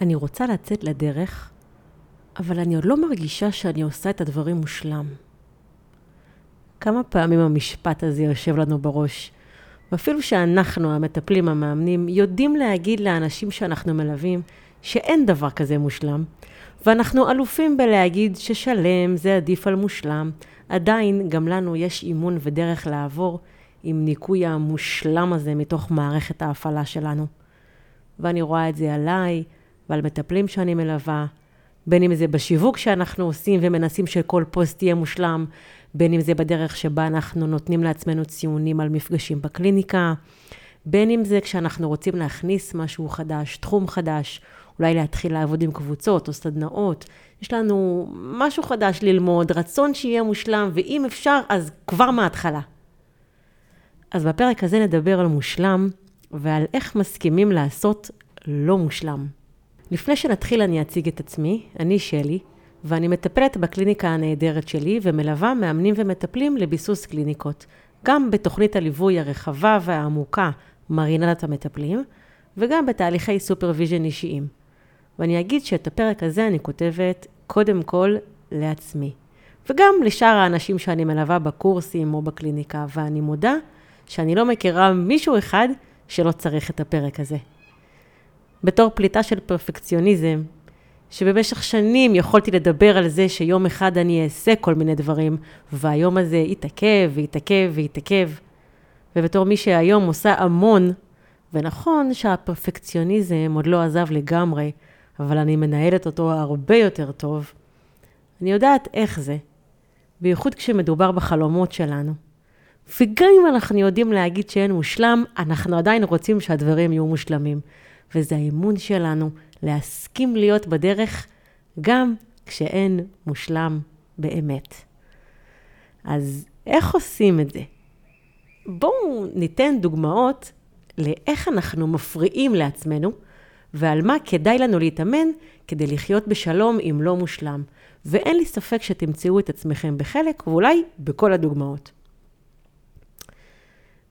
אני רוצה לצאת לדרך, אבל אני עוד לא מרגישה שאני עושה את הדברים מושלם. כמה פעמים המשפט הזה יושב לנו בראש, ואפילו שאנחנו, המטפלים, המאמנים, יודעים להגיד לאנשים שאנחנו מלווים שאין דבר כזה מושלם, ואנחנו אלופים בלהגיד ששלם זה עדיף על מושלם, עדיין גם לנו יש אימון ודרך לעבור עם ניקוי המושלם הזה מתוך מערכת ההפעלה שלנו. ואני רואה את זה עליי ועל מטפלים שאני מלווה, בין אם זה בשיווק שאנחנו עושים ומנסים שכל פוסט יהיה מושלם, בין אם זה בדרך שבה אנחנו נותנים לעצמנו ציונים על מפגשים בקליניקה, בין אם זה כשאנחנו רוצים להכניס משהו חדש, תחום חדש, אולי להתחיל לעבוד עם קבוצות או סדנאות. יש לנו משהו חדש ללמוד, רצון שיהיה מושלם, ואם אפשר, אז כבר מההתחלה. אז בפרק הזה נדבר על מושלם ועל איך מסכימים לעשות לא מושלם. לפני שנתחיל אני אציג את עצמי, אני שלי, ואני מטפלת בקליניקה הנהדרת שלי ומלווה מאמנים ומטפלים לביסוס קליניקות, גם בתוכנית הליווי הרחבה והעמוקה מרינדת המטפלים, וגם בתהליכי supervision אישיים. ואני אגיד שאת הפרק הזה אני כותבת קודם כל לעצמי, וגם לשאר האנשים שאני מלווה בקורסים או בקליניקה, ואני מודה שאני לא מכירה מישהו אחד שלא צריך את הפרק הזה. בתור פליטה של פרפקציוניזם, שבמשך שנים יכולתי לדבר על זה שיום אחד אני אעשה כל מיני דברים, והיום הזה יתעכב ויתעכב ויתעכב. ובתור מי שהיום עושה המון, ונכון שהפרפקציוניזם עוד לא עזב לגמרי, אבל אני מנהלת אותו הרבה יותר טוב, אני יודעת איך זה, בייחוד כשמדובר בחלומות שלנו. וגם אם אנחנו יודעים להגיד שאין מושלם, אנחנו עדיין רוצים שהדברים יהיו מושלמים. וזה האמון שלנו להסכים להיות בדרך גם כשאין מושלם באמת. אז איך עושים את זה? בואו ניתן דוגמאות לאיך אנחנו מפריעים לעצמנו ועל מה כדאי לנו להתאמן כדי לחיות בשלום עם לא מושלם. ואין לי ספק שתמצאו את עצמכם בחלק ואולי בכל הדוגמאות.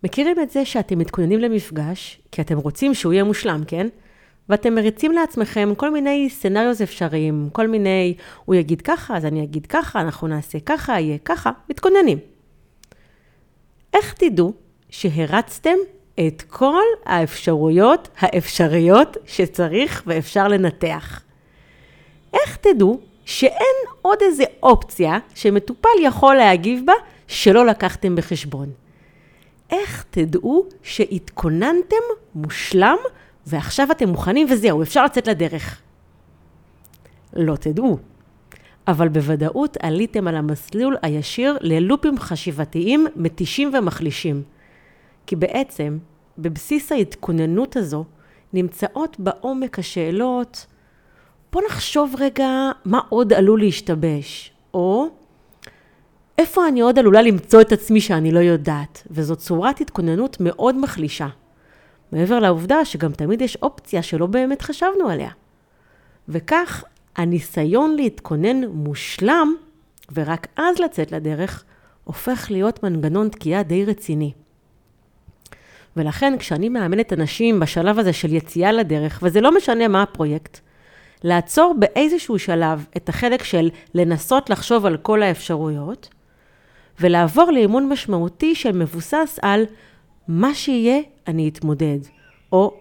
מכירים את זה שאתם מתכוננים למפגש, כי אתם רוצים שהוא יהיה מושלם, כן? ואתם מריצים לעצמכם כל מיני סצנריוז אפשריים, כל מיני, הוא יגיד ככה, אז אני אגיד ככה, אנחנו נעשה ככה, יהיה ככה, מתכוננים. איך תדעו שהרצתם את כל האפשרויות האפשריות שצריך ואפשר לנתח? איך תדעו שאין עוד איזה אופציה שמטופל יכול להגיב בה שלא לקחתם בחשבון? איך תדעו שהתכוננתם מושלם ועכשיו אתם מוכנים וזהו, אפשר לצאת לדרך? לא תדעו. אבל בוודאות עליתם על המסלול הישיר ללופים חשיבתיים מתישים ומחלישים. כי בעצם, בבסיס ההתכוננות הזו, נמצאות בעומק השאלות, בוא נחשוב רגע מה עוד עלול להשתבש, או איפה אני עוד עלולה למצוא את עצמי שאני לא יודעת, וזאת צורת התכוננות מאוד מחלישה. מעבר לעובדה שגם תמיד יש אופציה שלא באמת חשבנו עליה. וכך, הניסיון להתכונן מושלם, ורק אז לצאת לדרך, הופך להיות מנגנון תקיעה די רציני. ולכן כשאני מאמנת אנשים בשלב הזה של יציאה לדרך, וזה לא משנה מה הפרויקט, לעצור באיזשהו שלב את החלק של לנסות לחשוב על כל האפשרויות, ולעבור לאימון משמעותי שמבוסס על מה שיהיה, אני אתמודד, או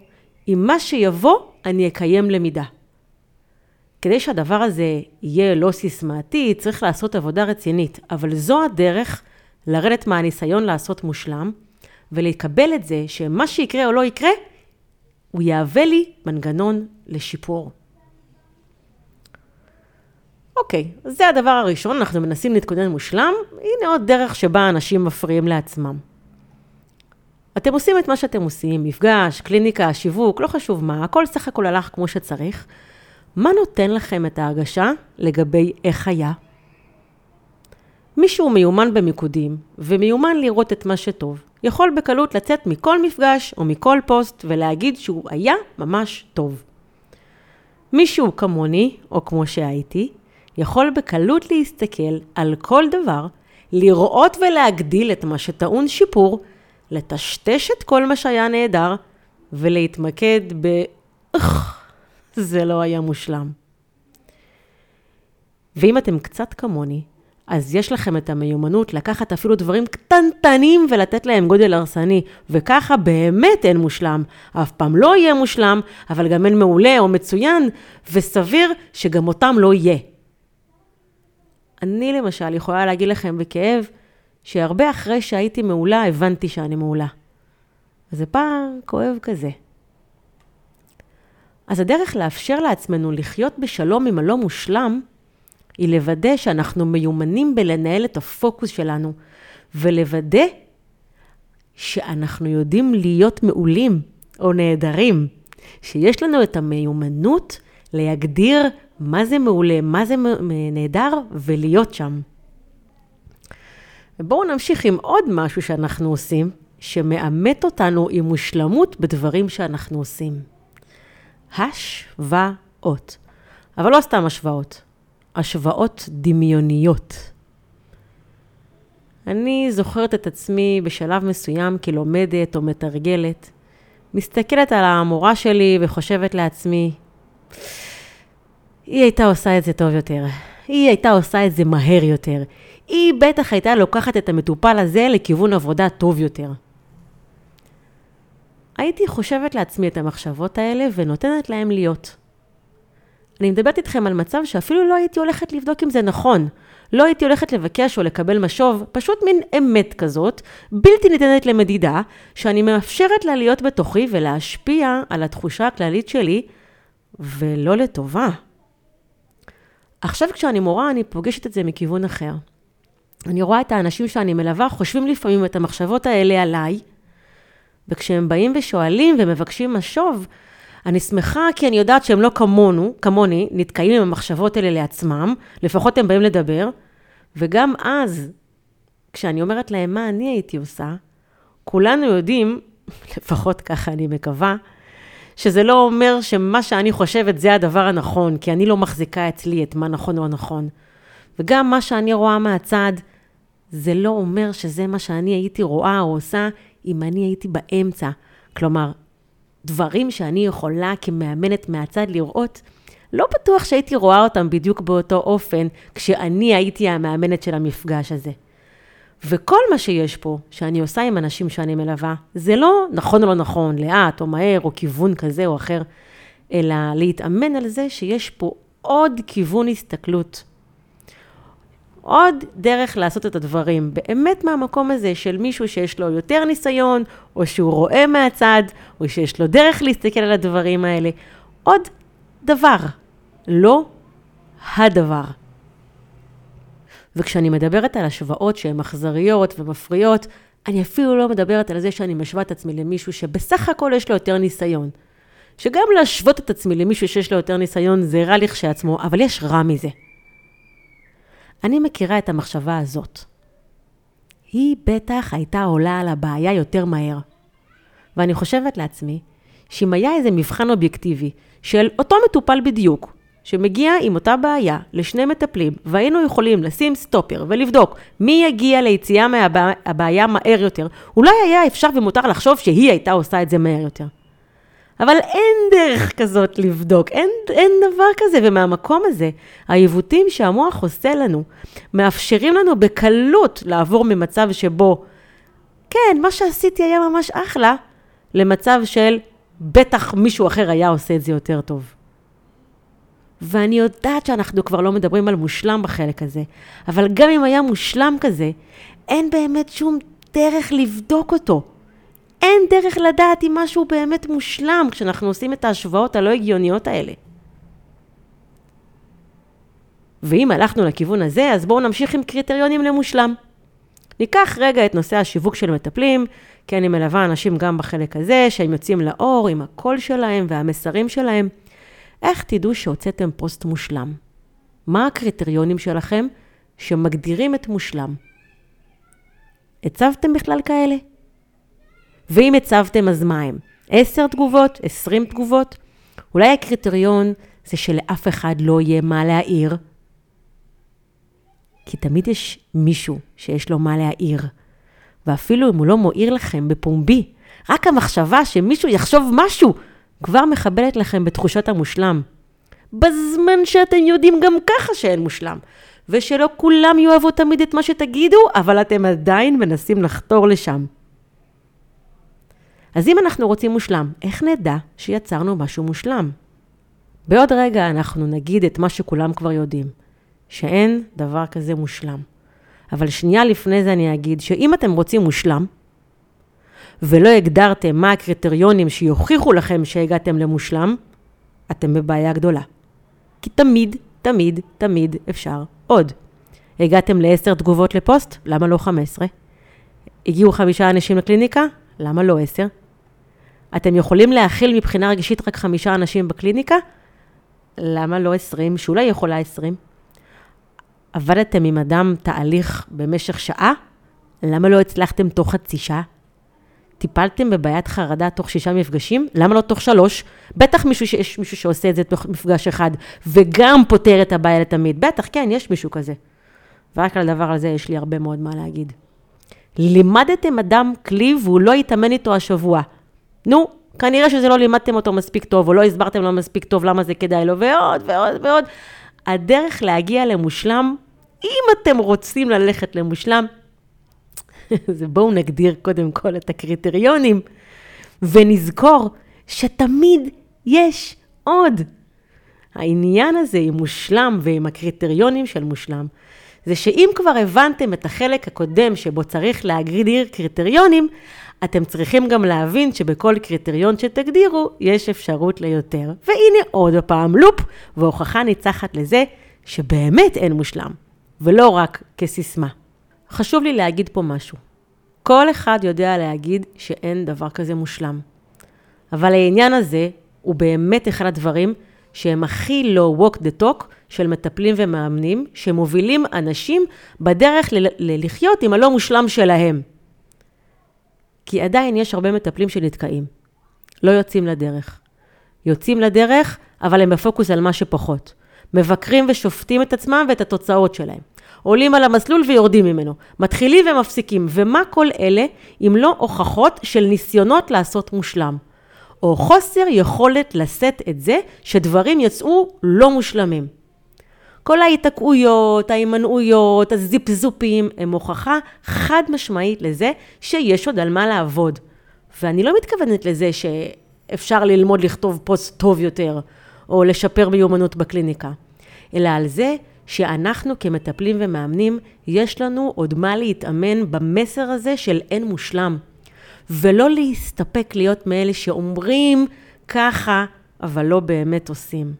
עם מה שיבוא, אני אקיים למידה. כדי שהדבר הזה יהיה לא סיסמאתי, צריך לעשות עבודה רצינית, אבל זו הדרך לרדת מהניסיון לעשות מושלם, ולקבל את זה שמה שיקרה או לא יקרה, הוא יהווה לי מנגנון לשיפור. אוקיי, אז זה הדבר הראשון, אנחנו מנסים להתכונן מושלם, הנה עוד דרך שבה אנשים מפריעים לעצמם. אתם עושים את מה שאתם עושים, מפגש, קליניקה, שיווק, לא חשוב מה, הכל סך הכל הלך כמו שצריך. מה נותן לכם את ההרגשה לגבי איך היה? מישהו מיומן במיקודים ומיומן לראות את מה שטוב, יכול בקלות לצאת מכל מפגש או מכל פוסט ולהגיד שהוא היה ממש טוב. מישהו כמוני, או כמו שהייתי, יכול בקלות להסתכל על כל דבר, לראות ולהגדיל את מה שטעון שיפור, לטשטש את כל מה שהיה נהדר, ולהתמקד ב... זה לא היה מושלם. ואם אתם קצת כמוני, אז יש לכם את המיומנות לקחת אפילו דברים קטנטנים ולתת להם גודל הרסני, וככה באמת אין מושלם. אף פעם לא יהיה מושלם, אבל גם אין מעולה או מצוין, וסביר שגם אותם לא יהיה. אני למשל יכולה להגיד לכם בכאב, שהרבה אחרי שהייתי מעולה, הבנתי שאני מעולה. וזה פער כואב כזה. אז הדרך לאפשר לעצמנו לחיות בשלום עם הלא מושלם, היא לוודא שאנחנו מיומנים בלנהל את הפוקוס שלנו, ולוודא שאנחנו יודעים להיות מעולים או נהדרים, שיש לנו את המיומנות להגדיר מה זה מעולה, מה זה נהדר, ולהיות שם. ובואו נמשיך עם עוד משהו שאנחנו עושים, שמאמת אותנו עם מושלמות בדברים שאנחנו עושים. השוואות. אבל לא סתם השוואות, השוואות דמיוניות. אני זוכרת את עצמי בשלב מסוים כלומדת או מתרגלת, מסתכלת על המורה שלי וחושבת לעצמי, היא הייתה עושה את זה טוב יותר, היא הייתה עושה את זה מהר יותר, היא בטח הייתה לוקחת את המטופל הזה לכיוון עבודה טוב יותר. הייתי חושבת לעצמי את המחשבות האלה ונותנת להם להיות. אני מדברת איתכם על מצב שאפילו לא הייתי הולכת לבדוק אם זה נכון. לא הייתי הולכת לבקש או לקבל משוב, פשוט מין אמת כזאת, בלתי ניתנת למדידה, שאני מאפשרת לה להיות בתוכי ולהשפיע על התחושה הכללית שלי, ולא לטובה. עכשיו כשאני מורה, אני פוגשת את זה מכיוון אחר. אני רואה את האנשים שאני מלווה, חושבים לפעמים את המחשבות האלה עליי, וכשהם באים ושואלים ומבקשים משוב, אני שמחה כי אני יודעת שהם לא כמונו, כמוני, נתקעים עם המחשבות האלה לעצמם, לפחות הם באים לדבר, וגם אז, כשאני אומרת להם מה אני הייתי עושה, כולנו יודעים, לפחות ככה אני מקווה, שזה לא אומר שמה שאני חושבת זה הדבר הנכון, כי אני לא מחזיקה אצלי את מה נכון או נכון. וגם מה שאני רואה מהצד, זה לא אומר שזה מה שאני הייתי רואה או עושה אם אני הייתי באמצע. כלומר, דברים שאני יכולה כמאמנת מהצד לראות, לא בטוח שהייתי רואה אותם בדיוק באותו אופן כשאני הייתי המאמנת של המפגש הזה. וכל מה שיש פה, שאני עושה עם אנשים שאני מלווה, זה לא נכון או לא נכון, לאט או מהר או כיוון כזה או אחר, אלא להתאמן על זה שיש פה עוד כיוון הסתכלות. עוד דרך לעשות את הדברים, באמת מהמקום הזה של מישהו שיש לו יותר ניסיון, או שהוא רואה מהצד, או שיש לו דרך להסתכל על הדברים האלה. עוד דבר, לא הדבר. וכשאני מדברת על השוואות שהן אכזריות ומפריעות, אני אפילו לא מדברת על זה שאני משווה את עצמי למישהו שבסך הכל יש לו יותר ניסיון. שגם להשוות את עצמי למישהו שיש לו יותר ניסיון זה רע לכשעצמו, אבל יש רע מזה. אני מכירה את המחשבה הזאת. היא בטח הייתה עולה על הבעיה יותר מהר. ואני חושבת לעצמי, שאם היה איזה מבחן אובייקטיבי של אותו מטופל בדיוק, שמגיע עם אותה בעיה לשני מטפלים, והיינו יכולים לשים סטופר ולבדוק מי יגיע ליציאה מהבעיה מהר יותר, אולי היה אפשר ומותר לחשוב שהיא הייתה עושה את זה מהר יותר. אבל אין דרך כזאת לבדוק, אין, אין דבר כזה, ומהמקום הזה, העיוותים שהמוח עושה לנו, מאפשרים לנו בקלות לעבור ממצב שבו, כן, מה שעשיתי היה ממש אחלה, למצב של בטח מישהו אחר היה עושה את זה יותר טוב. ואני יודעת שאנחנו כבר לא מדברים על מושלם בחלק הזה, אבל גם אם היה מושלם כזה, אין באמת שום דרך לבדוק אותו. אין דרך לדעת אם משהו באמת מושלם כשאנחנו עושים את ההשוואות הלא הגיוניות האלה. ואם הלכנו לכיוון הזה, אז בואו נמשיך עם קריטריונים למושלם. ניקח רגע את נושא השיווק של מטפלים, כי אני מלווה אנשים גם בחלק הזה, שהם יוצאים לאור עם הקול שלהם והמסרים שלהם. איך תדעו שהוצאתם פוסט מושלם? מה הקריטריונים שלכם שמגדירים את מושלם? הצבתם בכלל כאלה? ואם הצבתם, אז מה הם? עשר תגובות? עשרים תגובות? אולי הקריטריון זה שלאף אחד לא יהיה מה להעיר, כי תמיד יש מישהו שיש לו מה להעיר. ואפילו אם הוא לא מועיר לכם בפומבי, רק המחשבה שמישהו יחשוב משהו כבר מחבלת לכם בתחושת המושלם. בזמן שאתם יודעים גם ככה שאין מושלם, ושלא כולם יאהבו תמיד את מה שתגידו, אבל אתם עדיין מנסים לחתור לשם. אז אם אנחנו רוצים מושלם, איך נדע שיצרנו משהו מושלם? בעוד רגע אנחנו נגיד את מה שכולם כבר יודעים, שאין דבר כזה מושלם. אבל שנייה לפני זה אני אגיד שאם אתם רוצים מושלם, ולא הגדרתם מה הקריטריונים שיוכיחו לכם שהגעתם למושלם, אתם בבעיה גדולה. כי תמיד, תמיד, תמיד אפשר עוד. הגעתם לעשר תגובות לפוסט? למה לא חמש עשרה? הגיעו חמישה אנשים לקליניקה? למה לא עשר? אתם יכולים להכיל מבחינה רגשית רק חמישה אנשים בקליניקה? למה לא עשרים? שאולי יכולה עשרים. עבדתם עם אדם תהליך במשך שעה? למה לא הצלחתם תוך חצי שעה? טיפלתם בבעיית חרדה תוך שישה מפגשים? למה לא תוך שלוש? בטח מישהו שיש מישהו שעושה את זה תוך מפגש אחד, וגם פותר את הבעיה לתמיד. בטח, כן, יש מישהו כזה. ורק על הדבר הזה יש לי הרבה מאוד מה להגיד. לימדתם אדם כלי והוא לא יתאמן איתו השבוע. נו, כנראה שזה לא לימדתם אותו מספיק טוב, או לא הסברתם לו מספיק טוב למה זה כדאי לו, ועוד ועוד ועוד. הדרך להגיע למושלם, אם אתם רוצים ללכת למושלם, זה בואו נגדיר קודם כל את הקריטריונים, ונזכור שתמיד יש עוד. העניין הזה עם מושלם ועם הקריטריונים של מושלם, זה שאם כבר הבנתם את החלק הקודם שבו צריך להגדיר קריטריונים, אתם צריכים גם להבין שבכל קריטריון שתגדירו, יש אפשרות ליותר. והנה עוד פעם לופ, והוכחה ניצחת לזה שבאמת אין מושלם, ולא רק כסיסמה. חשוב לי להגיד פה משהו. כל אחד יודע להגיד שאין דבר כזה מושלם. אבל העניין הזה הוא באמת אחד הדברים שהם הכי לא walk the talk של מטפלים ומאמנים, שמובילים אנשים בדרך ל- ל- לחיות עם הלא מושלם שלהם. כי עדיין יש הרבה מטפלים שנתקעים. לא יוצאים לדרך. יוצאים לדרך, אבל הם בפוקוס על מה שפחות. מבקרים ושופטים את עצמם ואת התוצאות שלהם. עולים על המסלול ויורדים ממנו. מתחילים ומפסיקים. ומה כל אלה אם לא הוכחות של ניסיונות לעשות מושלם? או חוסר יכולת לשאת את זה שדברים יצאו לא מושלמים. כל ההיתקעויות, ההימנעויות, הזיפזופים, הם הוכחה חד משמעית לזה שיש עוד על מה לעבוד. ואני לא מתכוונת לזה שאפשר ללמוד לכתוב פוסט טוב יותר, או לשפר מיומנות בקליניקה, אלא על זה שאנחנו כמטפלים ומאמנים, יש לנו עוד מה להתאמן במסר הזה של אין מושלם. ולא להסתפק להיות מאלה שאומרים ככה, אבל לא באמת עושים.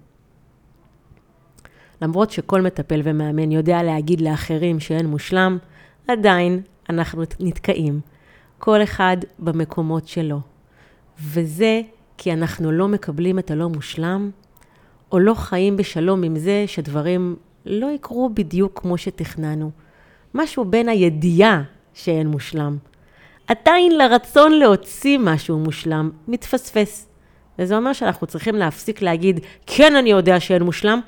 למרות שכל מטפל ומאמן יודע להגיד לאחרים שאין מושלם, עדיין אנחנו נתקעים. כל אחד במקומות שלו. וזה כי אנחנו לא מקבלים את הלא מושלם, או לא חיים בשלום עם זה שדברים לא יקרו בדיוק כמו שתכננו. משהו בין הידיעה שאין מושלם. עדיין לרצון להוציא משהו מושלם מתפספס. וזה אומר שאנחנו צריכים להפסיק להגיד, כן, אני יודע שאין מושלם,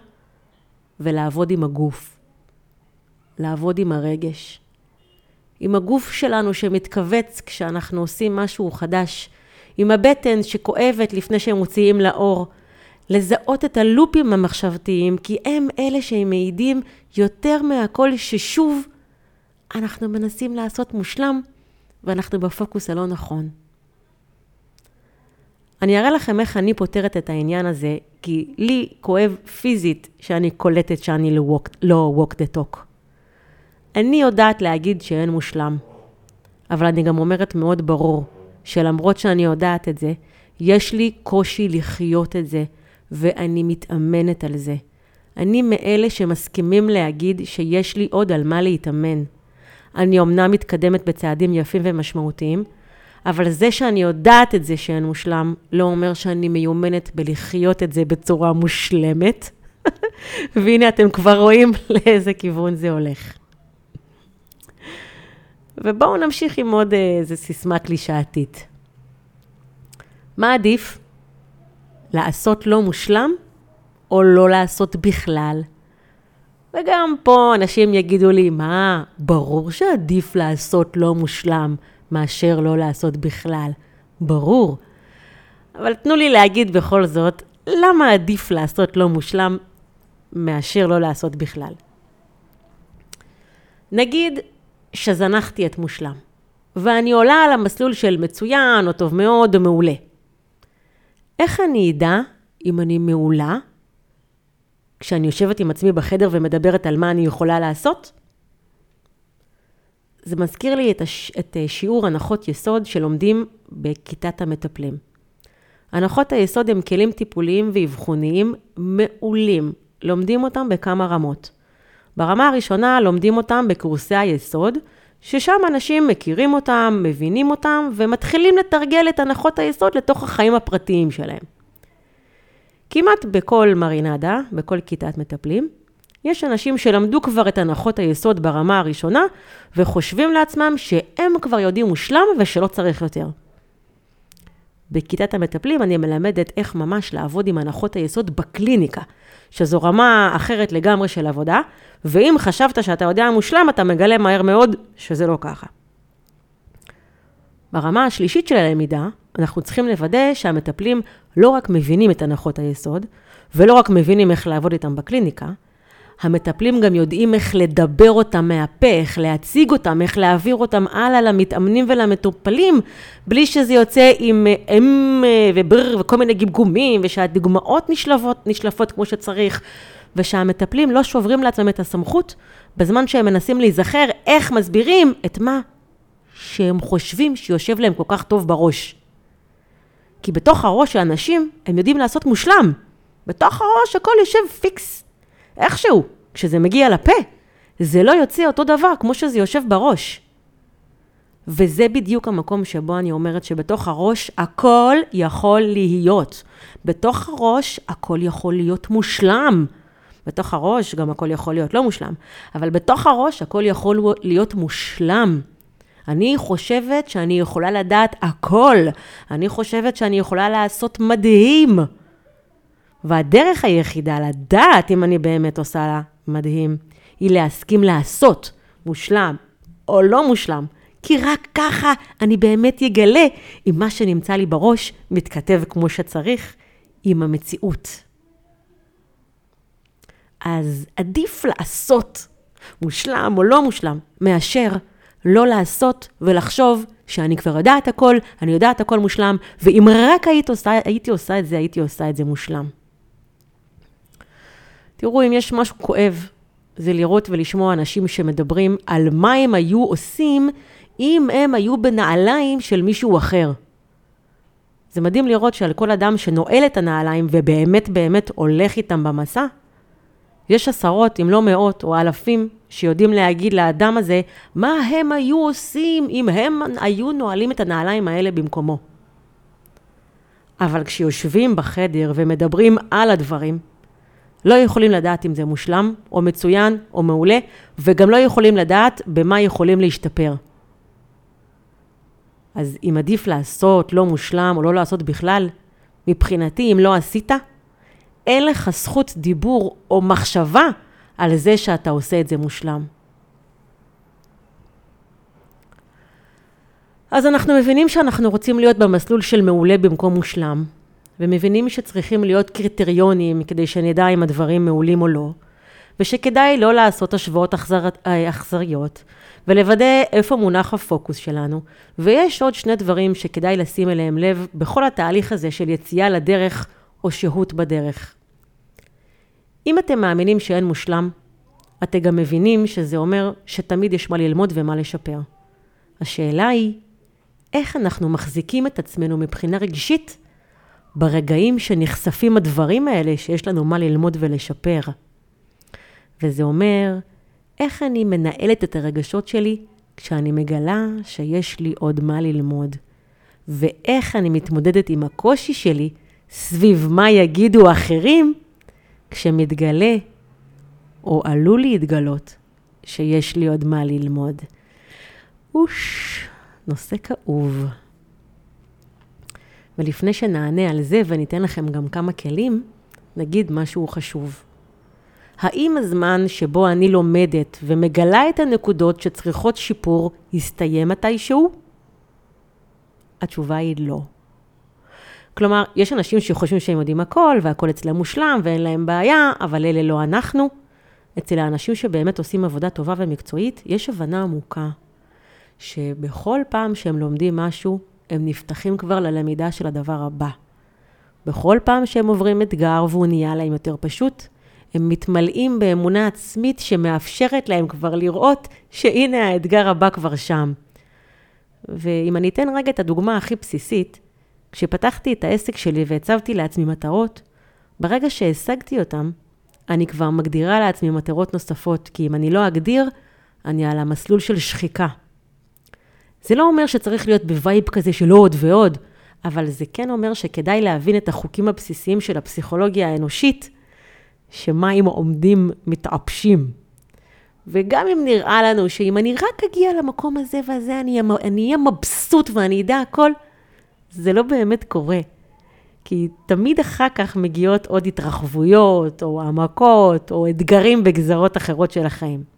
ולעבוד עם הגוף. לעבוד עם הרגש. עם הגוף שלנו שמתכווץ כשאנחנו עושים משהו חדש. עם הבטן שכואבת לפני שהם מוציאים לאור. לזהות את הלופים המחשבתיים, כי הם אלה שהם מעידים יותר מהכל ששוב אנחנו מנסים לעשות מושלם ואנחנו בפוקוס הלא נכון. אני אראה לכם איך אני פותרת את העניין הזה, כי לי כואב פיזית שאני קולטת שאני לא walk, לא walk the talk. אני יודעת להגיד שאין מושלם, אבל אני גם אומרת מאוד ברור, שלמרות שאני יודעת את זה, יש לי קושי לחיות את זה, ואני מתאמנת על זה. אני מאלה שמסכימים להגיד שיש לי עוד על מה להתאמן. אני אמנם מתקדמת בצעדים יפים ומשמעותיים, אבל זה שאני יודעת את זה שאין מושלם, לא אומר שאני מיומנת בלחיות את זה בצורה מושלמת. והנה אתם כבר רואים לאיזה כיוון זה הולך. ובואו נמשיך עם עוד איזה סיסמה קלישאתית. מה עדיף? לעשות לא מושלם או לא לעשות בכלל? וגם פה אנשים יגידו לי, מה, ברור שעדיף לעשות לא מושלם מאשר לא לעשות בכלל. ברור. אבל תנו לי להגיד בכל זאת, למה עדיף לעשות לא מושלם מאשר לא לעשות בכלל? נגיד שזנחתי את מושלם, ואני עולה על המסלול של מצוין, או טוב מאוד, או מעולה. איך אני אדע אם אני מעולה כשאני יושבת עם עצמי בחדר ומדברת על מה אני יכולה לעשות? זה מזכיר לי את, הש... את אה, שיעור הנחות יסוד שלומדים בכיתת המטפלים. הנחות היסוד הם כלים טיפוליים ואבחוניים מעולים. לומדים אותם בכמה רמות. ברמה הראשונה לומדים אותם בקורסי היסוד, ששם אנשים מכירים אותם, מבינים אותם, ומתחילים לתרגל את הנחות היסוד לתוך החיים הפרטיים שלהם. כמעט בכל מרינדה, בכל כיתת מטפלים, יש אנשים שלמדו כבר את הנחות היסוד ברמה הראשונה, וחושבים לעצמם שהם כבר יודעים מושלם ושלא צריך יותר. בכיתת המטפלים אני מלמדת איך ממש לעבוד עם הנחות היסוד בקליניקה, שזו רמה אחרת לגמרי של עבודה, ואם חשבת שאתה יודע מושלם, אתה מגלה מהר מאוד שזה לא ככה. ברמה השלישית של הלמידה, אנחנו צריכים לוודא שהמטפלים לא רק מבינים את הנחות היסוד, ולא רק מבינים איך לעבוד איתם בקליניקה, המטפלים גם יודעים איך לדבר אותם מהפה, איך להציג אותם, איך להעביר אותם הלאה למתאמנים ולמטופלים, בלי שזה יוצא עם אם ובר וכל מיני גמגומים, ושהדוגמאות נשלפות, נשלפות כמו שצריך, ושהמטפלים לא שוברים לעצמם את הסמכות, בזמן שהם מנסים להיזכר איך מסבירים את מה שהם חושבים שיושב להם כל כך טוב בראש. כי בתוך הראש של אנשים, הם יודעים לעשות מושלם. בתוך הראש הכל יושב פיקס. איכשהו, כשזה מגיע לפה, זה לא יוצא אותו דבר כמו שזה יושב בראש. וזה בדיוק המקום שבו אני אומרת שבתוך הראש הכל יכול להיות. בתוך הראש הכל יכול להיות מושלם. בתוך הראש גם הכל יכול להיות לא מושלם, אבל בתוך הראש הכל יכול להיות מושלם. אני חושבת שאני יכולה לדעת הכל. אני חושבת שאני יכולה לעשות מדהים. והדרך היחידה לדעת אם אני באמת עושה לה מדהים, היא להסכים לעשות מושלם או לא מושלם, כי רק ככה אני באמת אגלה אם מה שנמצא לי בראש מתכתב כמו שצריך עם המציאות. אז עדיף לעשות מושלם או לא מושלם, מאשר לא לעשות ולחשוב שאני כבר יודעת הכל, אני יודעת הכל מושלם, ואם רק היית עושה, הייתי עושה את זה, הייתי עושה את זה מושלם. תראו, אם יש משהו כואב, זה לראות ולשמוע אנשים שמדברים על מה הם היו עושים אם הם היו בנעליים של מישהו אחר. זה מדהים לראות שעל כל אדם שנועל את הנעליים ובאמת באמת הולך איתם במסע, יש עשרות, אם לא מאות או אלפים, שיודעים להגיד לאדם הזה מה הם היו עושים אם הם היו נועלים את הנעליים האלה במקומו. אבל כשיושבים בחדר ומדברים על הדברים, לא יכולים לדעת אם זה מושלם, או מצוין, או מעולה, וגם לא יכולים לדעת במה יכולים להשתפר. אז אם עדיף לעשות לא מושלם או לא לעשות בכלל, מבחינתי, אם לא עשית, אין לך זכות דיבור או מחשבה על זה שאתה עושה את זה מושלם. אז אנחנו מבינים שאנחנו רוצים להיות במסלול של מעולה במקום מושלם, ומבינים שצריכים להיות קריטריונים כדי שנדע אם הדברים מעולים או לא, ושכדאי לא לעשות השוואות אכזר... אכזריות, ולוודא איפה מונח הפוקוס שלנו. ויש עוד שני דברים שכדאי לשים אליהם לב בכל התהליך הזה של יציאה לדרך או שהות בדרך. אם אתם מאמינים שאין מושלם, אתם גם מבינים שזה אומר שתמיד יש מה ללמוד ומה לשפר. השאלה היא, איך אנחנו מחזיקים את עצמנו מבחינה רגשית ברגעים שנחשפים הדברים האלה שיש לנו מה ללמוד ולשפר. וזה אומר, איך אני מנהלת את הרגשות שלי כשאני מגלה שיש לי עוד מה ללמוד, ואיך אני מתמודדת עם הקושי שלי סביב מה יגידו אחרים כשמתגלה או עלול להתגלות שיש לי עוד מה ללמוד. אוש, נושא כאוב. ולפני שנענה על זה וניתן לכם גם כמה כלים, נגיד משהו חשוב. האם הזמן שבו אני לומדת ומגלה את הנקודות שצריכות שיפור יסתיים מתישהו? התשובה היא לא. כלומר, יש אנשים שחושבים שהם יודעים הכל, והכל אצלם מושלם, ואין להם בעיה, אבל אלה לא אנחנו. אצל האנשים שבאמת עושים עבודה טובה ומקצועית, יש הבנה עמוקה, שבכל פעם שהם לומדים משהו, הם נפתחים כבר ללמידה של הדבר הבא. בכל פעם שהם עוברים אתגר והוא נהיה להם יותר פשוט, הם מתמלאים באמונה עצמית שמאפשרת להם כבר לראות שהנה האתגר הבא כבר שם. ואם אני אתן רגע את הדוגמה הכי בסיסית, כשפתחתי את העסק שלי והצבתי לעצמי מטרות, ברגע שהשגתי אותם, אני כבר מגדירה לעצמי מטרות נוספות, כי אם אני לא אגדיר, אני על המסלול של שחיקה. זה לא אומר שצריך להיות ב vibe כזה של עוד ועוד, אבל זה כן אומר שכדאי להבין את החוקים הבסיסיים של הפסיכולוגיה האנושית, שמים עומדים מתעפשים. וגם אם נראה לנו שאם אני רק אגיע למקום הזה והזה, אני אהיה מבסוט ואני אדע הכל, זה לא באמת קורה. כי תמיד אחר כך מגיעות עוד התרחבויות, או העמקות, או אתגרים בגזרות אחרות של החיים.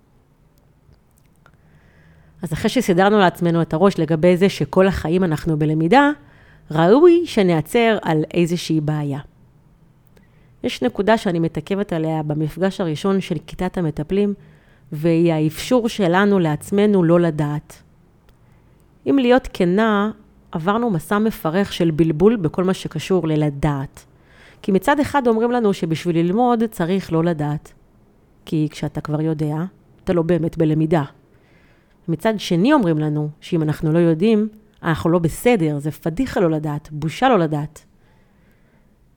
אז אחרי שסידרנו לעצמנו את הראש לגבי זה שכל החיים אנחנו בלמידה, ראוי שנעצר על איזושהי בעיה. יש נקודה שאני מתעכבת עליה במפגש הראשון של כיתת המטפלים, והיא האפשור שלנו לעצמנו לא לדעת. אם להיות כנה, עברנו מסע מפרך של בלבול בכל מה שקשור ללדעת. כי מצד אחד אומרים לנו שבשביל ללמוד צריך לא לדעת. כי כשאתה כבר יודע, אתה לא באמת בלמידה. מצד שני אומרים לנו שאם אנחנו לא יודעים, אנחנו לא בסדר, זה פדיחה לא לדעת, בושה לא לדעת.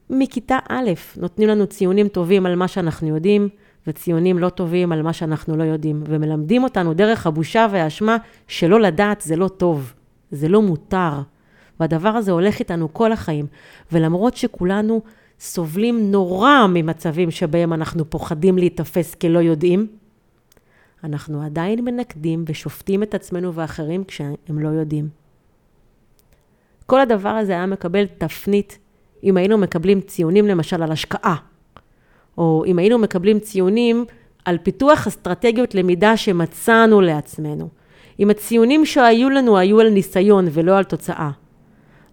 מכיתה א' נותנים לנו ציונים טובים על מה שאנחנו יודעים, וציונים לא טובים על מה שאנחנו לא יודעים, ומלמדים אותנו דרך הבושה והאשמה שלא לדעת זה לא טוב. זה לא מותר. והדבר הזה הולך איתנו כל החיים. ולמרות שכולנו סובלים נורא ממצבים שבהם אנחנו פוחדים להיתפס כלא יודעים, אנחנו עדיין מנקדים ושופטים את עצמנו ואחרים כשהם לא יודעים. כל הדבר הזה היה מקבל תפנית אם היינו מקבלים ציונים למשל על השקעה, או אם היינו מקבלים ציונים על פיתוח אסטרטגיות למידה שמצאנו לעצמנו. אם הציונים שהיו לנו היו על ניסיון ולא על תוצאה.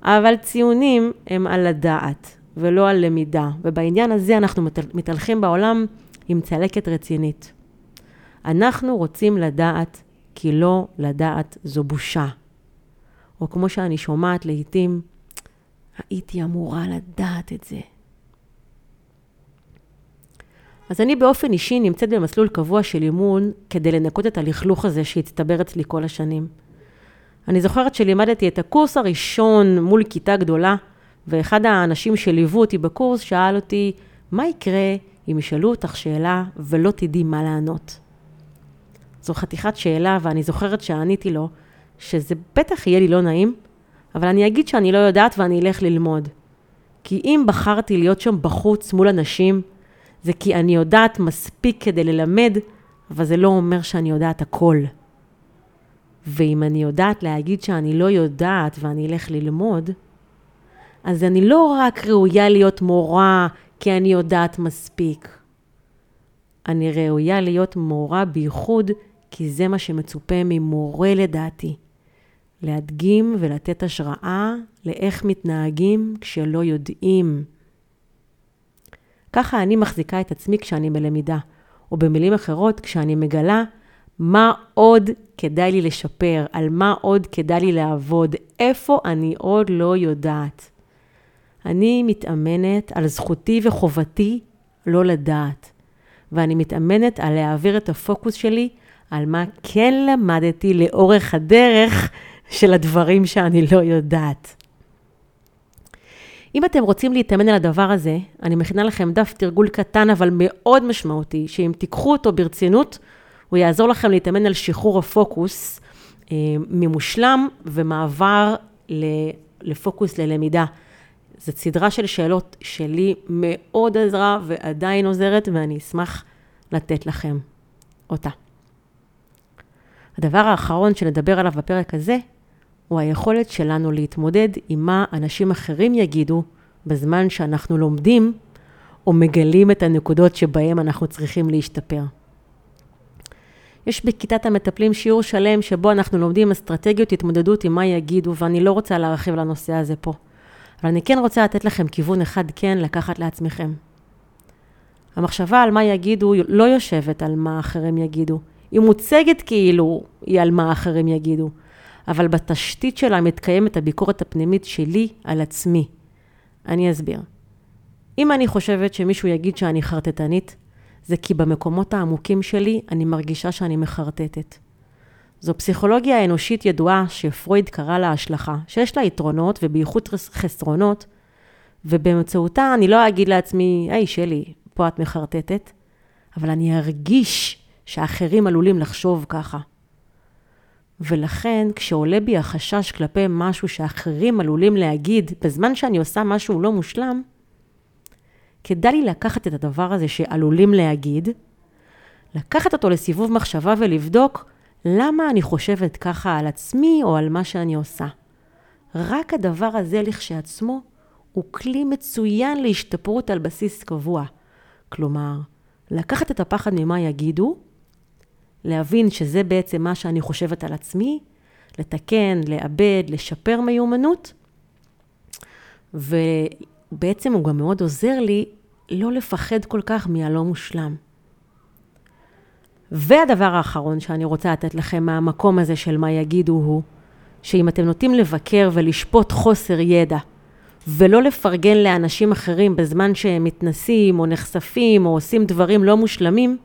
אבל ציונים הם על הדעת ולא על למידה, ובעניין הזה אנחנו מתהלכים בעולם עם צלקת רצינית. אנחנו רוצים לדעת, כי לא לדעת זו בושה. או כמו שאני שומעת לעיתים, הייתי אמורה לדעת את זה. אז אני באופן אישי נמצאת במסלול קבוע של אימון כדי לנקות את הלכלוך הזה שהצטבר אצלי כל השנים. אני זוכרת שלימדתי את הקורס הראשון מול כיתה גדולה, ואחד האנשים שליוו אותי בקורס שאל אותי, מה יקרה אם ישאלו אותך שאלה ולא תדעי מה לענות? זו חתיכת שאלה, ואני זוכרת שעניתי לו, שזה בטח יהיה לי לא נעים, אבל אני אגיד שאני לא יודעת ואני אלך ללמוד. כי אם בחרתי להיות שם בחוץ מול אנשים, זה כי אני יודעת מספיק כדי ללמד, אבל זה לא אומר שאני יודעת הכל. ואם אני יודעת להגיד שאני לא יודעת ואני אלך ללמוד, אז אני לא רק ראויה להיות מורה כי אני יודעת מספיק. אני ראויה להיות מורה בייחוד כי זה מה שמצופה ממורה לדעתי. להדגים ולתת השראה לאיך מתנהגים כשלא יודעים. ככה אני מחזיקה את עצמי כשאני בלמידה, או במילים אחרות, כשאני מגלה מה עוד כדאי לי לשפר, על מה עוד כדאי לי לעבוד, איפה אני עוד לא יודעת. אני מתאמנת על זכותי וחובתי לא לדעת, ואני מתאמנת על להעביר את הפוקוס שלי על מה כן למדתי לאורך הדרך של הדברים שאני לא יודעת. אם אתם רוצים להתאמן על הדבר הזה, אני מכינה לכם דף תרגול קטן אבל מאוד משמעותי, שאם תיקחו אותו ברצינות, הוא יעזור לכם להתאמן על שחרור הפוקוס אה, ממושלם ומעבר לפוקוס ללמידה. זו סדרה של שאלות שלי מאוד עזרה ועדיין עוזרת, ואני אשמח לתת לכם אותה. הדבר האחרון שנדבר עליו בפרק הזה, הוא היכולת שלנו להתמודד עם מה אנשים אחרים יגידו בזמן שאנחנו לומדים או מגלים את הנקודות שבהם אנחנו צריכים להשתפר. יש בכיתת המטפלים שיעור שלם שבו אנחנו לומדים אסטרטגיות התמודדות עם מה יגידו, ואני לא רוצה להרחיב לנושא הזה פה. אבל אני כן רוצה לתת לכם כיוון אחד כן לקחת לעצמכם. המחשבה על מה יגידו לא יושבת על מה אחרים יגידו. היא מוצגת כאילו היא על מה אחרים יגידו, אבל בתשתית שלה מתקיימת הביקורת הפנימית שלי על עצמי. אני אסביר. אם אני חושבת שמישהו יגיד שאני חרטטנית, זה כי במקומות העמוקים שלי אני מרגישה שאני מחרטטת. זו פסיכולוגיה אנושית ידועה שפרויד קרא לה השלכה, שיש לה יתרונות ובייחוד חסרונות, ובאמצעותה אני לא אגיד לעצמי, היי שלי, פה את מחרטטת, אבל אני ארגיש שאחרים עלולים לחשוב ככה. ולכן, כשעולה בי החשש כלפי משהו שאחרים עלולים להגיד בזמן שאני עושה משהו לא מושלם, כדאי לי לקחת את הדבר הזה שעלולים להגיד, לקחת אותו לסיבוב מחשבה ולבדוק למה אני חושבת ככה על עצמי או על מה שאני עושה. רק הדבר הזה לכשעצמו הוא כלי מצוין להשתפרות על בסיס קבוע. כלומר, לקחת את הפחד ממה יגידו, להבין שזה בעצם מה שאני חושבת על עצמי, לתקן, לאבד, לשפר מיומנות, ובעצם הוא גם מאוד עוזר לי לא לפחד כל כך מהלא מושלם. והדבר האחרון שאני רוצה לתת לכם מהמקום הזה של מה יגידו הוא, שאם אתם נוטים לבקר ולשפוט חוסר ידע, ולא לפרגן לאנשים אחרים בזמן שהם מתנסים או נחשפים או עושים דברים לא מושלמים,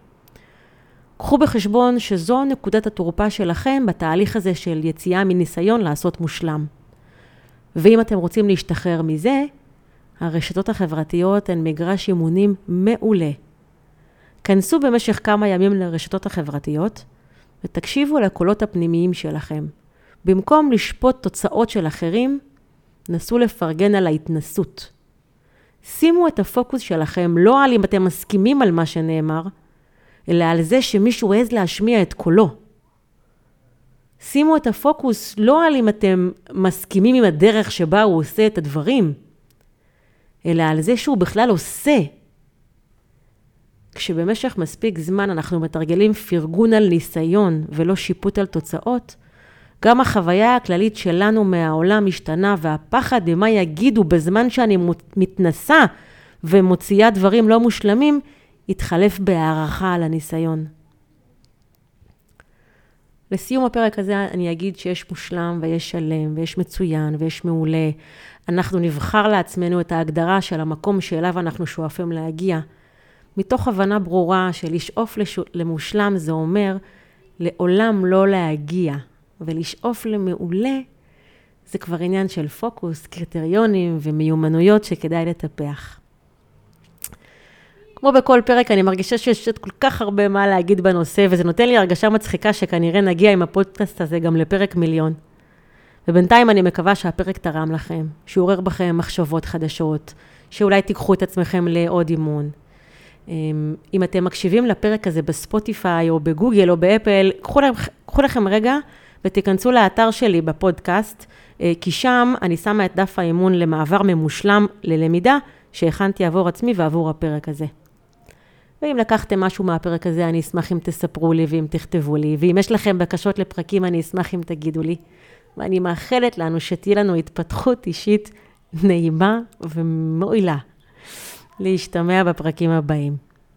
קחו בחשבון שזו נקודת התורפה שלכם בתהליך הזה של יציאה מניסיון לעשות מושלם. ואם אתם רוצים להשתחרר מזה, הרשתות החברתיות הן מגרש אימונים מעולה. כנסו במשך כמה ימים לרשתות החברתיות ותקשיבו לקולות הפנימיים שלכם. במקום לשפוט תוצאות של אחרים, נסו לפרגן על ההתנסות. שימו את הפוקוס שלכם לא על אם אתם מסכימים על מה שנאמר, אלא על זה שמישהו העז להשמיע את קולו. שימו את הפוקוס לא על אם אתם מסכימים עם הדרך שבה הוא עושה את הדברים, אלא על זה שהוא בכלל עושה. כשבמשך מספיק זמן אנחנו מתרגלים פרגון על ניסיון ולא שיפוט על תוצאות, גם החוויה הכללית שלנו מהעולם משתנה, והפחד ממה יגידו בזמן שאני מתנסה ומוציאה דברים לא מושלמים, יתחלף בהערכה על הניסיון. לסיום הפרק הזה אני אגיד שיש מושלם ויש שלם ויש מצוין ויש מעולה. אנחנו נבחר לעצמנו את ההגדרה של המקום שאליו אנחנו שואפים להגיע. מתוך הבנה ברורה שלשאוף למושלם זה אומר לעולם לא להגיע, ולשאוף למעולה זה כבר עניין של פוקוס, קריטריונים ומיומנויות שכדאי לטפח. כמו בכל פרק, אני מרגישה שיש כל כך הרבה מה להגיד בנושא, וזה נותן לי הרגשה מצחיקה שכנראה נגיע עם הפודקאסט הזה גם לפרק מיליון. ובינתיים אני מקווה שהפרק תרם לכם, שעורר בכם מחשבות חדשות, שאולי תיקחו את עצמכם לעוד אימון. אמ, אם אתם מקשיבים לפרק הזה בספוטיפיי או בגוגל או באפל, קחו, קחו לכם רגע ותיכנסו לאתר שלי בפודקאסט, אה, כי שם אני שמה את דף האימון למעבר ממושלם ללמידה שהכנתי עבור עצמי ועבור הפרק הזה. ואם לקחתם משהו מהפרק הזה, אני אשמח אם תספרו לי ואם תכתבו לי, ואם יש לכם בקשות לפרקים, אני אשמח אם תגידו לי. ואני מאחלת לנו שתהיה לנו התפתחות אישית נעימה ומועילה. להשתמע בפרקים הבאים.